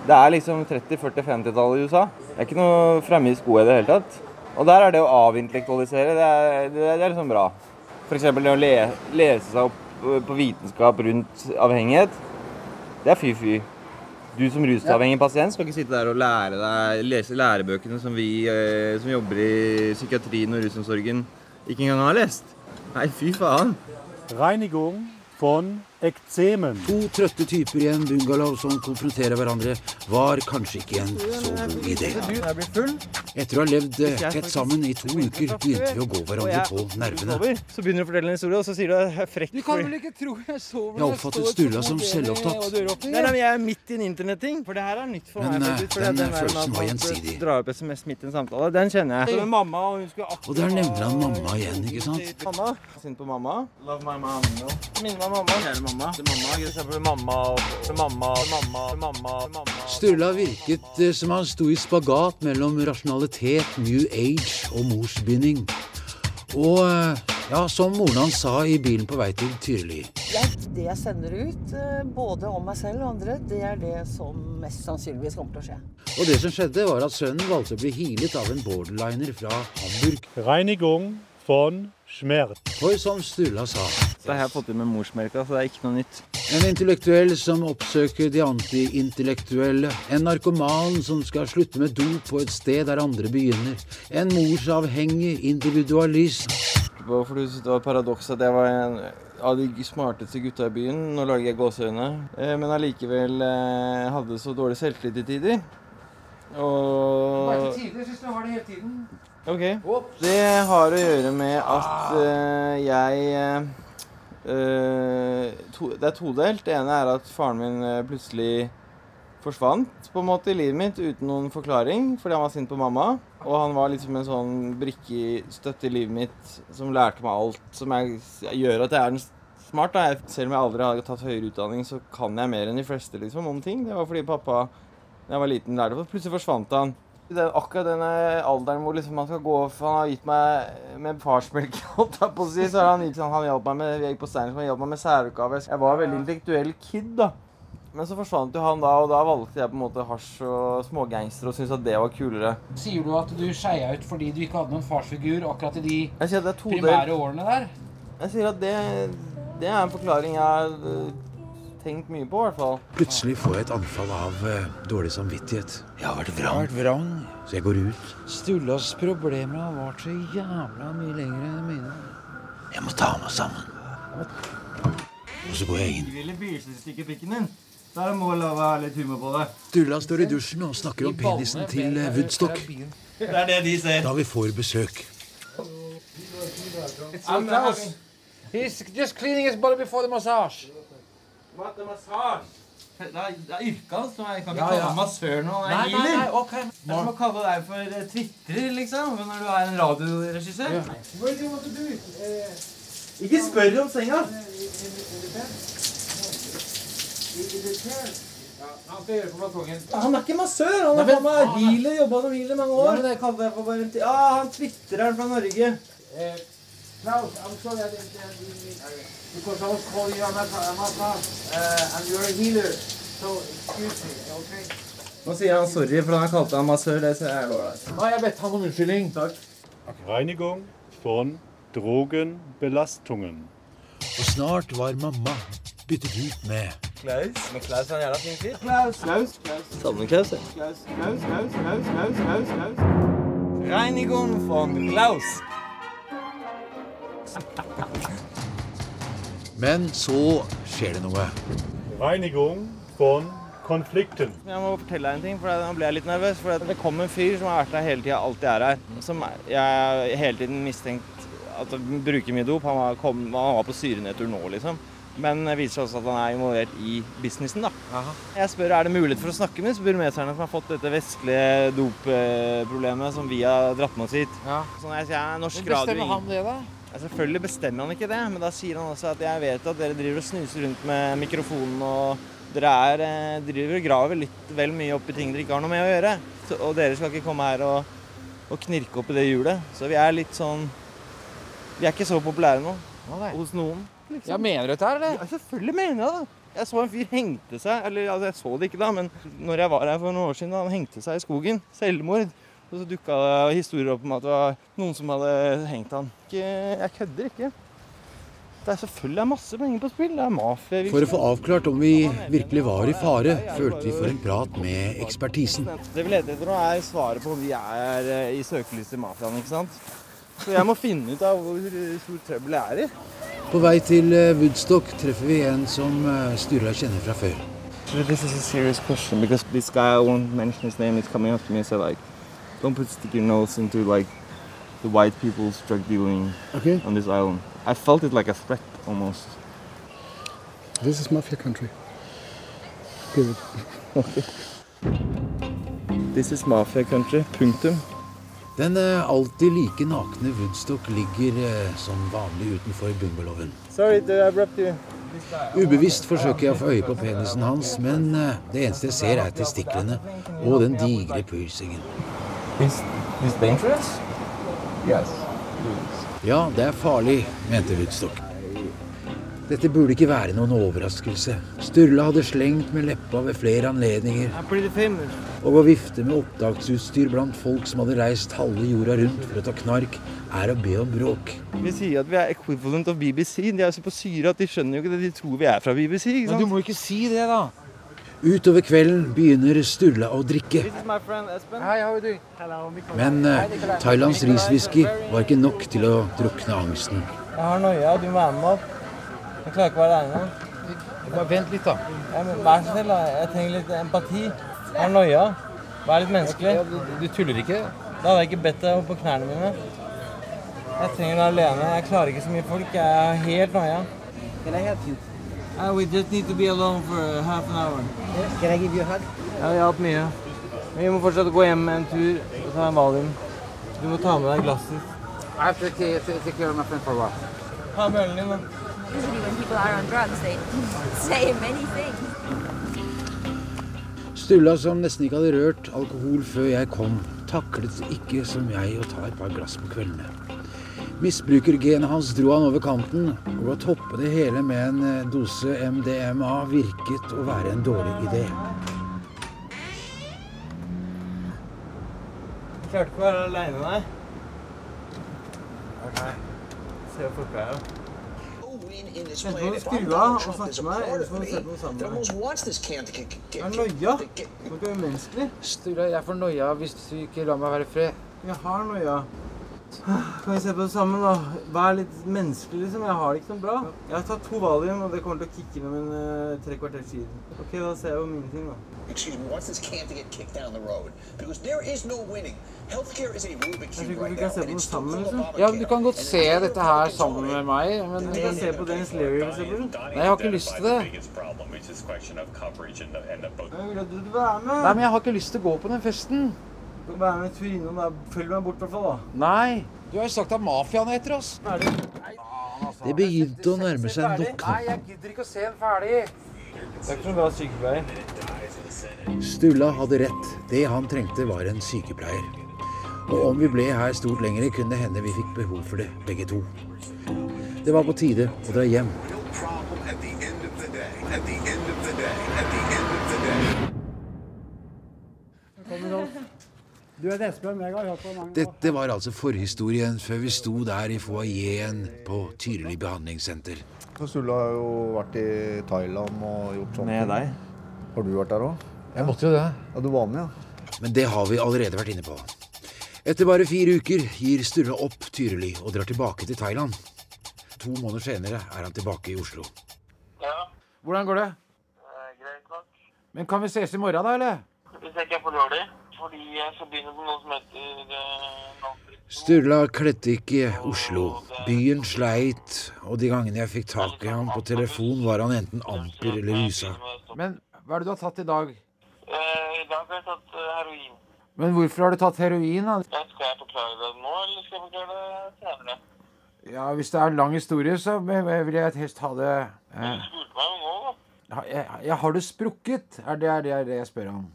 Det er liksom 30-, 40-, 50-tallet i USA. Det er ikke noe fremme i skoa i det hele tatt. Og der er det å avintellektualisere, det er, det er, liksom bra. F.eks. det å le, lese seg opp eh, på vitenskap rundt avhengighet. Det er fy-fy. Du som rusavhengig pasient skal ikke sitte der og lære deg, lese lærebøkene som vi eh, som jobber i psykiatrien og rusomsorgen, ikke engang har lest. Nei, fy faen. Reinigung von Ekzemen. To trøtte typer i en bungalow som konfronterer hverandre, var kanskje ikke en så god idé. Jeg blir full. Etter å ha levd eh, tett sammen i to uker, begynte vi å gå hverandre på nervene. Så begynner du å fortelle en historie, og så sier du at jeg er frekk. Du kan vel ikke tro jeg sover Jeg oppfattet Sturla som selvopptatt. Nei, nei, men Jeg er midt i en internetting, for det her er nytt for Men, meg. Men den, den følelsen var gjensidig. Dra opp SMS midt i en samtale. Den kjenner jeg. Med mamma, og hun Og der nevner han mamma igjen, ikke sant? Mamma. Sint på mamma. Love my mom. Mamma. Kjære mamma. Til mamma. Mamma til mamma, til mamma, til mamma, til mamma. Sturla virket eh, som han sto i spagat mellom rasjonalitet, new age og morsbinding. Og eh, ja, som moren hans sa i bilen på vei til Tyrili. Det jeg sender ut, eh, både om meg selv og andre, det er det som mest sannsynligvis kommer til å skje. Og det som skjedde, var at sønnen valgte å bli healet av en borderliner fra Hamburg. Reinigung von Schmerz. For som Sturla sa Det har jeg fått til med morsmelka, så det er ikke noe nytt. En intellektuell som oppsøker de antiintellektuelle. En narkoman som skal slutte med dop på et sted der andre begynner. En morsavhengig individualist. Hvorfor du det var et paradoks at jeg var en av de smarteste gutta i byen. Nå lager jeg gåseøyne. Eh, Men allikevel eh, hadde så dårlig selvtillit til tider. Og tider, syns du har det hele tiden. Ok. Det har å gjøre med at uh, jeg uh, to, Det er todelt. Det ene er at faren min eh, plutselig forsvant på en måte i livet mitt uten noen forklaring fordi han var sint på mamma. Og han var liksom en sånn brikkestøtte i livet mitt som lærte meg alt som jeg, gjør at jeg er den smart. Da. Selv om jeg aldri har tatt høyere utdanning, så kan jeg mer enn de fleste liksom, om ting. Det var fordi pappa da jeg var liten lærte det. Plutselig forsvant han. Det er akkurat den alderen hvor liksom man skal gå for Han har gitt meg med farsmelk, holdt jeg på å si. Så han, gitt, han hjalp meg med, jeg gikk på Steinersen, han hjalp meg med særoppgaver. Jeg var en veldig intellektuell kid, da. Men så forsvant jo han da, og da valgte jeg på en måte hasj og smågangster og syntes at det var kulere. Sier du at du skeia ut fordi du ikke hadde noen farsfigur akkurat i de primære årene der? Jeg sier at det, det er en forklaring jeg tenkt mye på, i hvert fall. Plutselig får jeg et anfall av eh, dårlig samvittighet. Jeg har vært vrang. vrang. Så jeg går ut. Stullas problemer har vart så jævla mye lenger enn mine. Jeg må ta meg sammen. Og så går jeg inn. Din. Da må love å ha litt humor på det. Sturla står i dusjen og snakker om penisen til eh, Woodstock. Det er det de ser. Da vi får besøk. He's just cleaning his body before the massage. What? Det er, det er yrket hans. så Jeg kan ikke Ja, kalle ja. massør nå. Nei, nei, nei, ok. Det er som å kalle deg for eh, twitrer, liksom, når du er en radioregissør. Ikke spør om senga. Han skal gjøre på balkongen. Han er ikke massør. Han har er faen meg healer. Jobba som healer i mange år. Ja, men det kaller jeg for bare en Ja, han tvitrer fra Norge. Eh, Klaus, I'm sorry I didn't tell you because I was calling you on I'm massage uh, and you're a healer. So excuse me, okay? Nå sier han sorry, for han kalte kalt han massør. Det ser jeg ålreit. Har jeg bedt ham om unnskyldning. Takk. Reinigung von Drogenbelastungen. Og snart var mamma byttet ut med Klaus. Men Klaus er en jævla fin fyr. Klaus. Klaus. Klaus. Savner Klaus, jeg. Klaus. Klaus. Klaus. Klaus. Klaus. Klaus. Klaus. Reinigung von Klaus. Men så skjer det noe. Reinigung von Konflikten. Jeg må fortelle deg en ting, for nå ble jeg litt nervøs. For det kom en fyr som har vært her hele tida, alltid er her. Som jeg hele tiden mistenkt at han bruker mye dop. Han var, kom, han var på syrenedtur nå, liksom. Men det viser seg også at han er involvert i businessen, da. Jeg spør er det mulighet for å snakke med disse burmeserne som har fått dette vestlige dopproblemet som vi har dratt med oss hit. Så når jeg sier jeg er norsk radio bestemmer han det, da? Ja, selvfølgelig bestemmer han ikke det, men da sier han også at jeg vet at dere driver og snuser rundt med mikrofonen og dere er, eh, driver og graver litt vel mye opp i ting dere ikke har noe med å gjøre. Så, og dere skal ikke komme her og, og knirke opp i det hjulet. Så vi er litt sånn Vi er ikke så populære nå hos noen. Liksom. Ja, mener du dette her, eller? Ja, selvfølgelig mener jeg det. Jeg så en fyr hengte seg, eller altså, jeg så det ikke da, men når jeg var her for noen år siden, han hengte seg i skogen. Selvmord. Og så dukka det historier opp om at det var noen som hadde hengt han. Ikke, jeg kødder ikke. Det er selvfølgelig masse penger på spill. Det er mafia. For å få avklart om vi virkelig var i fare, følte vi for en prat med ekspertisen. Det vi leter etter nå, er svaret på om vi er eh, i søkelyset i mafiaen, ikke sant? Så jeg må finne ut av hvor stor trøbbel jeg er i. På vei til eh, Woodstock treffer vi en som eh, Sturla kjenner fra før. This is a serious question because this guy, I won't mention his name, is coming up to me and said like, don't put stick your nose into like the white people's drug dealing Okay. on this island. I felt it like a threat almost. This is mafia country. Good. This is mafia country. Punktum. Den eh, alltid like nakne Woodstock ligger eh, som vanlig utenfor bungalowen. Sorry. Ubevisst forsøker jeg å få øye på penisen hans, men eh, det eneste jeg ser er testiklene og den digre piercingen. He's, he's dangerous? Yes. Ja, det er farlig, mente Woodstock. Dette burde ikke være noen overraskelse. Sturla hadde slengt med leppa ved flere anledninger, I'm pretty famous. og å vifte med opptaksutstyr blant folk som hadde reist halve jorda rundt for å ta knark, er å be om bråk. Vi sier at vi er equivalent av BBC. De er så på syre at de skjønner jo ikke det. De tror vi er fra BBC. ikke sant? Men du må ikke si det, da. Utover kvelden begynner Sturla å drikke. Men eh, Thailands riswhisky var ikke nok til å drukne angsten. Jeg har noia. Du må være med opp. Jeg klarer ikke å være aleine. Bare vent litt, da. Ja, men vær så snill, da. Jeg trenger litt empati. Jeg har noia. Vær litt menneskelig. Du, tuller ikke? Da hadde jeg ikke bedt deg opp på knærne mine. Jeg trenger deg alene. Jeg klarer ikke så mye folk. Jeg er helt noia. Det er helt you? Uh, we just need to be alone for half an hour. Yeah. Can I give you a hug? Ja, det hatt mye. Men vi må fortsatt gå hjem en tur og ta en valium. Du må ta med deg glasset. I have to take, take care of my friend for a while. Ha med ølen din, da. Usually when people are on drugs, they say many things. Sturla, som nesten ikke hadde rørt alkohol før jeg kom, taklet ikke som jeg å ta et par glass på kveldene. Misbrukergenet hans dro han over kanten, og å toppe det hele med en eh, dose MDMA virket å være en dårlig idé. Klarte ikke å være aleine, nei. Okay. Se hvor folk er, da. Enten må du skru av og snakke med meg, eller så må du se på noe sammen med meg. Det er noia. Det er umenneskelig. Jeg får noia hvis du ikke lar meg være i fred. Jeg har noia. Kan vi se på det sammen, da? Vær litt menneskelig, liksom. Jeg har det ikke noe bra. Jeg har tatt to valium, og det kommer til å kicke inn om en uh, tre kvarters tid. Ok, da ser jeg på mine ting, da. Excuse me, wants this can to get kicked down the road? Because there is no winning. Healthcare is a Rubik's Jeg Cube ikke vi right kan now, se and på noe it's sammen, liksom. Ja, Du kan godt se dette her sammen med meg, men Du kan se på Dennis Leary, for eksempel. Nei, jeg har ikke lyst til det. Nei, men jeg har ikke lyst til å gå på den festen. Du kan være med en tur innom der. Følg meg bort, i hvert fall, da. Nei. Du har jo sagt at mafiaen heter oss. oss. Det begynte å nærme seg en dokke. Nei, jeg gidder ikke å se den ferdig. Det er ikke bra sykepleier. Stulla hadde rett. Det han trengte, var en sykepleier. Og om vi ble her stort lenger, kunne det hende vi fikk behov for det, begge to. Det var på tide å dra hjem. Du er Espen, jeg har hørt på mange år. Dette var altså forhistorien før vi sto der i foajeen på Tyrili behandlingssenter. Sulla har jo vært i Thailand og gjort sånt. Med deg. Har du vært der òg? Jeg måtte jo det. Ja, du var med, ja. Men det har vi allerede vært inne på. Etter bare fire uker gir Sturla opp Tyrili og drar tilbake til Thailand. To måneder senere er han tilbake i Oslo. Ja. Hvordan går det? Greit nok. Men kan vi ses i morgen, da, eller? Hvis jeg ikke er for dårlig. Fordi jeg forbinder med noe som heter eh, Sturla kledde ikke Oslo. Byen sleit, og de gangene jeg fikk tak i ham på telefon, var han enten amper eller rusa. Men hva er det du har tatt i dag? Eh, I dag har jeg tatt eh, heroin. Men hvorfor har du tatt heroin? da? Skal jeg forklare det nå, eller skal jeg forklare det senere? Ja, Hvis det er en lang historie, så vil jeg helst ha det Du spurte meg jo nå, da. ja, ja, Har du sprukket? Er det er det, er det jeg spør om.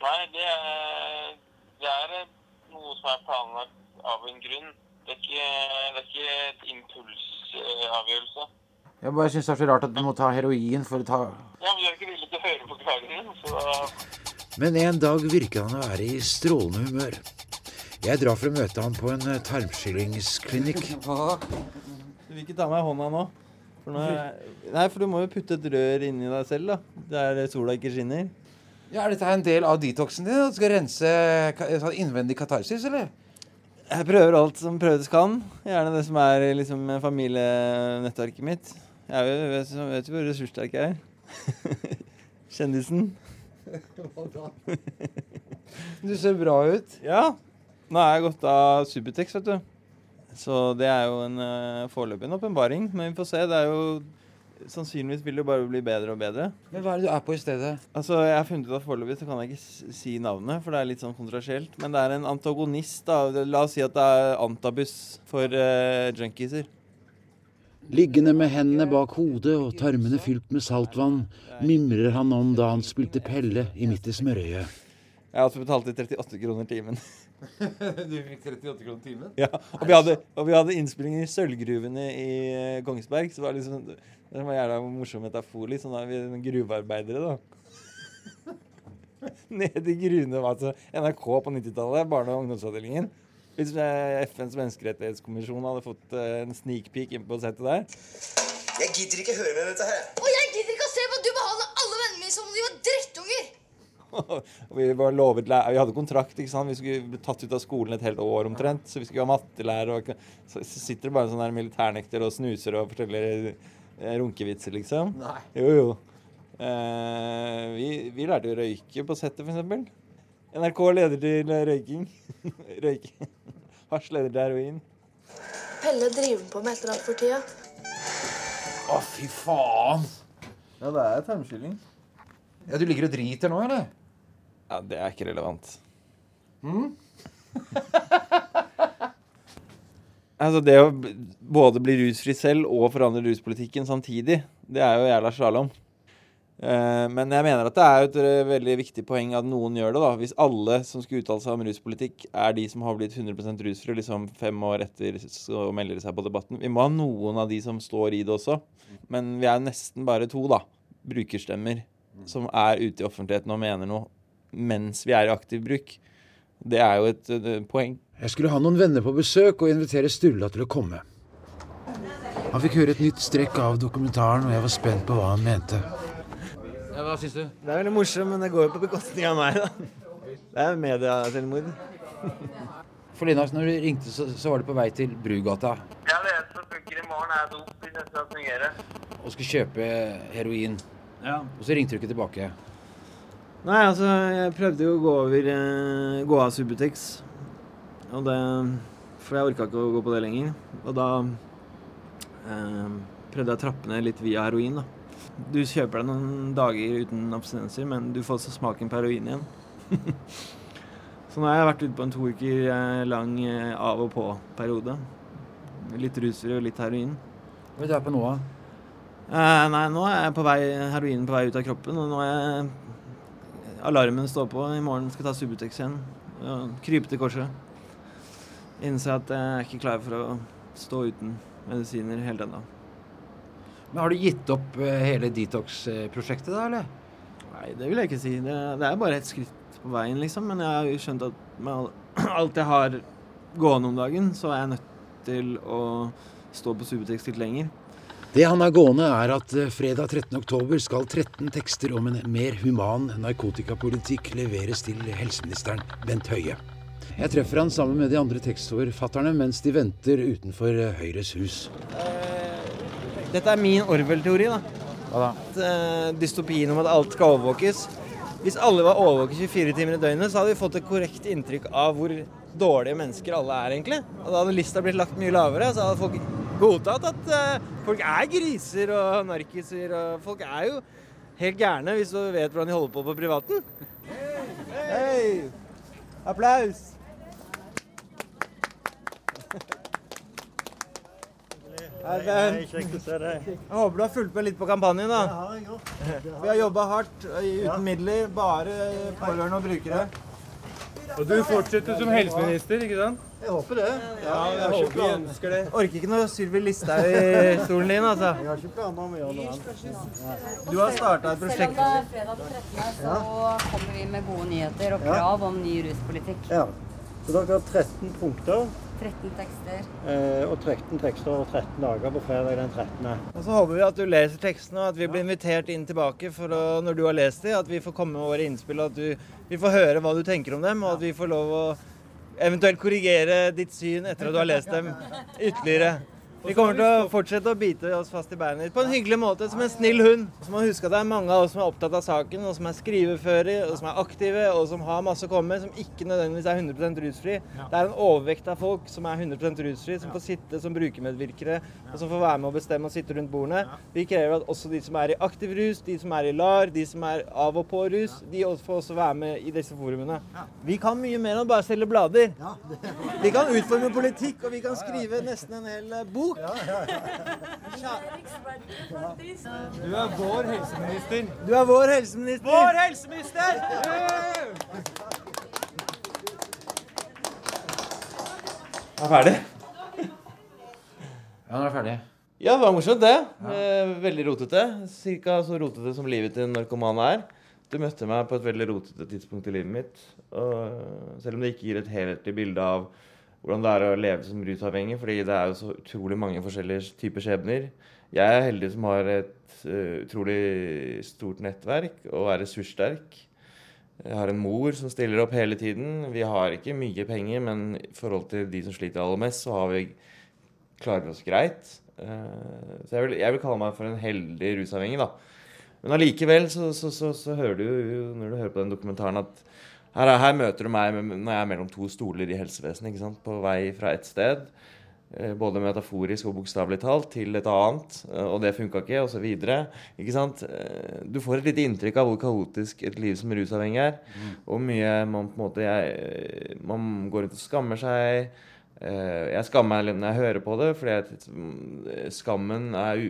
Nei, det er, det er eh, noe som er planlagt av en grunn. Det er ikke, det er ikke et impulsavgjørelse. Jeg bare syns det er så rart at du må ta heroin for å ta Ja, men du er ikke villig til å høre forklaringen, så Men en dag virker han å være i strålende humør. Jeg drar for å møte han på en tarmskyllingsklinikk. tarmskillingsklinikk. Du vil ikke ta meg i hånda nå? For nå er... Nei, for du må jo putte et rør inni deg selv, da. Der sola ikke skinner. Ja, Er dette her en del av detoxen din? At du skal rense sånn innvendig katarsis, eller? Jeg prøver alt som prøves kan. Gjerne det som er liksom familienettverket mitt. Jeg vet, jo- vet jo hvor ressurssterk jeg er. Kjendisen. Du ser bra ut. Ja. Nå har jeg gått av Subutex, vet du. Så det er jo en uh, foreløpig en åpenbaring. Men vi får se. Det er jo Sannsynligvis vil det bare bli bedre og bedre. Men hva er det du er på i stedet? Altså, Jeg har funnet ut at Foreløpig så kan jeg ikke si navnet, for det er litt sånn kontrasielt. Men det er en antagonist. da. La oss si at det er antabus for uh, junkieser. Liggende med hendene bak hodet og tarmene fylt med saltvann, mimrer han om da han spilte Pelle i Midt i smørøyet. Jeg har altså betalt i 38 kroner timen. du fikk 38 kroner timen? Ja, og vi hadde, og vi hadde innspillinger i sølvgruvene i eh, Kongsberg. Så det var liksom, det var jævla morsom metafor. Litt sånn da, vi er gruvearbeidere, da. Nede i gruvene. Altså, NRK på 90-tallet, barne- og ungdomsavdelingen. Hvis eh, FNs menneskerettighetskommisjon hadde fått eh, en sneak peek inn på settet der Jeg gidder ikke høre med dette her. Og jeg gidder ikke å se på at du behandler alle vennene mine som om de var drittunger! Vi var lovet Vi hadde kontrakt. ikke sant? Vi skulle bli tatt ut av skolen et helt år omtrent. Så vi skulle ha mattelærer. Og så sitter det bare en sånn militærnekter og snuser og forteller runkevitser, liksom. Nei. Jo, jo. Eh, vi, vi lærte å røyke på settet, for eksempel. NRK leder til røyking. røyking. Hasj leder til heroin. Pelle driver på med et eller annet for tida. Å, fy faen! Ja, det er tarmskylling. Ja, Du ligger og driter nå, eller? Ja, det er ikke relevant. Altså det å både bli rusfri selv og forandre ruspolitikken samtidig, det er jo jævla slalåm. Eh, men jeg mener at det er et veldig viktig poeng at noen gjør det. da. Hvis alle som skal uttale seg om ruspolitikk, er de som har blitt 100% rusfri liksom fem år etter, så melder de seg på debatten. Vi må ha noen av de som står i det også. Men vi er nesten bare to, da. Brukerstemmer som er ute i offentligheten og mener noe mens vi er i aktiv bruk. Det er jo et, poeng. Jeg skulle ha noen venner på besøk og invitere Sturla til å komme. Han fikk høre et nytt strekk av dokumentaren, og jeg var spent på hva han mente. Ja, hva syns du? Det er veldig morsomt, men det går jo på bekostning av meg, da. Det er medieselvmord. For Lina, når du ringte, så, så var du på vei til Brugata Jeg leser funker i morgen, er dop hvis jeg skal fungere. og skulle kjøpe heroin. Ja. Og så ringte du ikke tilbake. Nei, altså, jeg prøvde jo å gå over eh, Gå av Subutex. Og det For jeg orka ikke å gå på det lenger. Og da eh, prøvde jeg å trappe ned litt via heroin, da. Du kjøper deg noen dager uten abstinenser, men du får også smaken på heroin igjen. Så nå har jeg vært ute på en to uker eh, lang eh, av og på-periode. Litt rusfri og litt heroin. Hva er du på nå, da? Eh, nei, nå er jeg på vei, heroinen på vei ut av kroppen, og nå er jeg Alarmen står på. I morgen skal jeg ta Subutex igjen. Og krype til korset. Innse at jeg er ikke klar for å stå uten medisiner helt ennå. Men Har du gitt opp eh, hele detox-prosjektet, da, eller? Nei, det vil jeg ikke si. Det, det er bare et skritt på veien, liksom. Men jeg har jo skjønt at med alt jeg har gående om dagen, så er jeg nødt til å stå på Subutex litt lenger. Det han har gående, er at eh, fredag 13.10 skal 13 tekster om en mer human narkotikapolitikk leveres til helseministeren Bent Høie. Jeg treffer han sammen med de andre tekstforfatterne mens de venter utenfor eh, Høyres hus. Dette er min Orwell-teori, da. Hva da? At, uh, dystopien om at alt skal overvåkes. Hvis alle var overvåket 24 timer i døgnet, så hadde vi fått et korrekt inntrykk av hvor dårlige mennesker alle er, egentlig. Og da hadde lista blitt lagt mye lavere, så hadde folk godtatt at uh, folk er griser og narkiser, og folk er jo helt gærne hvis du vet hvordan de holder på på privaten. Hei! Applaus! Hei, Ben. Kjekt å se deg. Jeg håper du har fulgt med litt på kampanjen, da. Det har jeg gjort. Vi har jobba hardt uten midler, bare pårørende og brukere. Og du fortsetter som helseminister, ikke sant? Jeg håper det. Ja, jeg har ikke håper vi planer. ønsker det. Orker ikke noe Sylvi Listhaug i stolen din, altså. Jeg har ikke planer om å gjøre noe annet. Du har starta et prosjekt. Fredag, fredag den 13. så kommer vi med gode nyheter og krav om ny ruspolitikk. Ja. Så dere har 13 punkter 13 tekster. eh, og 13 tekster og 13 dager på fredag den 13. Og så håper vi at du leser tekstene, og at vi blir invitert inn tilbake for å, når du har lest dem. At vi får komme med våre innspill, og at du, vi får høre hva du tenker om dem. Og at vi får lov å eventuelt korrigere ditt syn etter at du har lest dem ytterligere. Vi kommer til å fortsette å bite oss fast i beinet ditt på en hyggelig måte, som en snill hund. Så må huske at det er mange av oss som er opptatt av saken, og som er skriveføre, og som er aktive, og som har masse å komme med, som ikke nødvendigvis er 100% rusfri. Det er en overvekt av folk som er 100% rusfri, som får sitte som brukermedvirkere, og som får være med å bestemme og sitte rundt bordene. Vi krever at også de som er i aktiv rus, de som er i LAR, de som er av og på rus, de får også være med i disse forumene. Vi kan mye mer enn bare selge blader. Vi kan utforme politikk, og vi kan skrive nesten en hel bok. Du er vår helseminister. Du er vår helseminister. Vår helseminister! Jeg er ferdig. Ja, nå er jeg ferdig. Ja, det var morsomt, det. Eh, Veldig rotete. Cirka så rotete som livet til en narkoman er. Du møtte meg på et veldig rotete tidspunkt i livet mitt. Og selv om det ikke gir et helhetlig bilde av hvordan det er å leve som rusavhengig, fordi det er jo så utrolig mange forskjellige typer skjebner. Jeg er heldig som har et eh, utrolig stort nettverk og er ressurssterk. Jeg har en mor som stiller opp hele tiden. Vi har ikke mye penger, men i forhold til de som sliter aller mest, så har vi klarer oss greit. Eh, Så jeg vil, jeg vil kalle meg for en heldig rusavhengig, da. Men allikevel så, så, så, så hører du jo når du hører på den dokumentaren at her, er- her møter du meg når jeg er mellom to stoler i helsevesenet, ikke sant? på vei fra et sted. eh, både metaforisk og bokstavelig talt, til et annet, eh, og det funka ikke, osv. Ikke sant? Eh, Du får et lite inntrykk av hvor kaotisk et liv som rusavhengig er. Og mye man på en måte jeg, Man går rundt og skammer seg. Jeg skammer meg når jeg hører på det, fordi mm, skammen er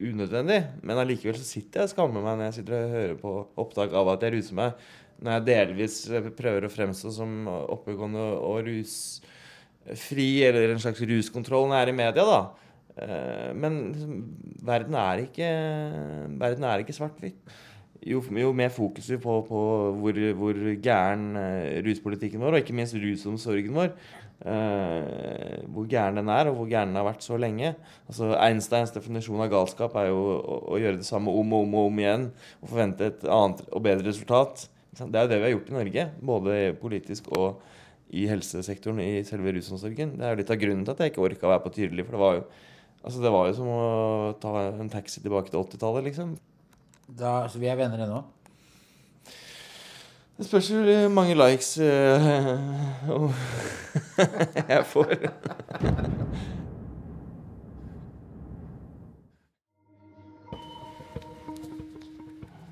unødvendig. Men allikevel så sitter jeg og skammer meg når jeg sitter og hører på opptak av at jeg ruser meg. Når jeg delvis eh, prøver å fremstå som oppegående og rusfri, eller en slags ruskontroll når jeg er i media, da. Eh, Men verden er ikke, verden er ikke svart-hvitt. Jo, jo mer fokus vi får på hvor, hvor gæren eh, ruspolitikken vår, og ikke minst rusomsorgen vår, eh, hvor gæren den er, og hvor gæren den har vært så lenge. Altså Einsteins definisjon av galskap er jo å, å gjøre det samme om og om og om igjen og forvente et annet og bedre resultat. Det er jo det vi har gjort i Norge, både politisk og i helsesektoren i selve rusomsorgen. Det er jo litt av grunnen til at jeg ikke orka å være på tydelig, for det var jo Altså det var jo som å ta en taxi tilbake til 80-tallet, liksom. Da, så vi er venner ennå? Det spørs hvor mange likes eh, jeg får.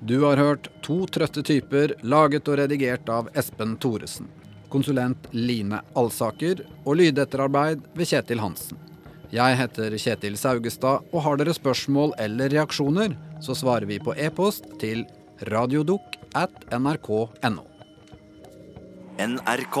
Du har hørt To trøtte typer, laget og redigert av Espen Thoresen. Konsulent Line Alsaker og lydetterarbeid ved Kjetil Hansen. Jeg heter Kjetil Saugestad, og har dere spørsmål eller reaksjoner, så svarer vi på e-post til radiodukk at nrk.no. NRK.